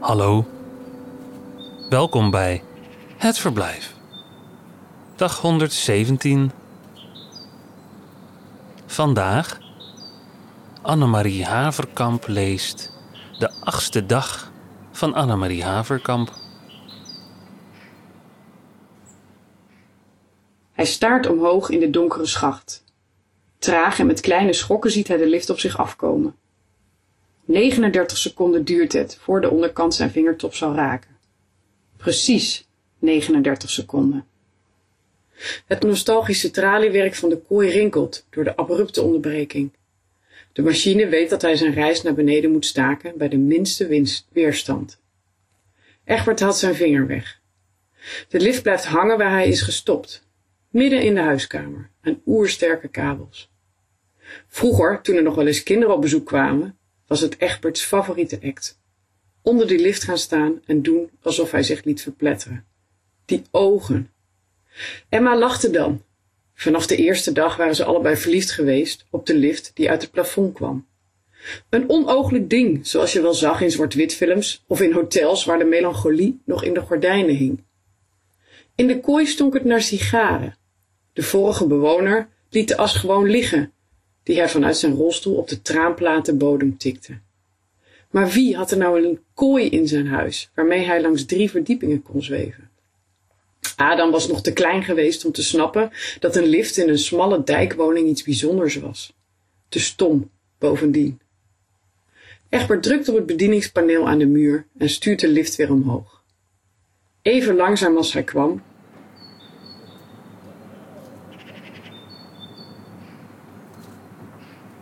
Hallo. Welkom bij Het Verblijf. Dag 117. Vandaag Annemarie Haverkamp leest de achtste dag van Annemarie Haverkamp. Hij staart omhoog in de donkere schacht. Traag en met kleine schokken ziet hij de lift op zich afkomen. 39 seconden duurt het voor de onderkant zijn vingertop zal raken. Precies 39 seconden. Het nostalgische traliewerk van de kooi rinkelt door de abrupte onderbreking. De machine weet dat hij zijn reis naar beneden moet staken bij de minste winst, weerstand. Egbert haalt zijn vinger weg. De lift blijft hangen waar hij is gestopt, midden in de huiskamer, aan oersterke kabels. Vroeger, toen er nog wel eens kinderen op bezoek kwamen, was het Egberts favoriete act. Onder die lift gaan staan en doen alsof hij zich liet verpletteren. Die ogen. Emma lachte dan. Vanaf de eerste dag waren ze allebei verliefd geweest op de lift die uit het plafond kwam. Een onooglijk ding, zoals je wel zag in zwart-wit films of in hotels waar de melancholie nog in de gordijnen hing. In de kooi stonk het naar sigaren. De vorige bewoner liet de as gewoon liggen die hij vanuit zijn rolstoel op de traanplaten bodem tikte. Maar wie had er nou een kooi in zijn huis, waarmee hij langs drie verdiepingen kon zweven? Adam was nog te klein geweest om te snappen dat een lift in een smalle dijkwoning iets bijzonders was. Te stom, bovendien. Egbert drukt op het bedieningspaneel aan de muur en stuurt de lift weer omhoog. Even langzaam als hij kwam,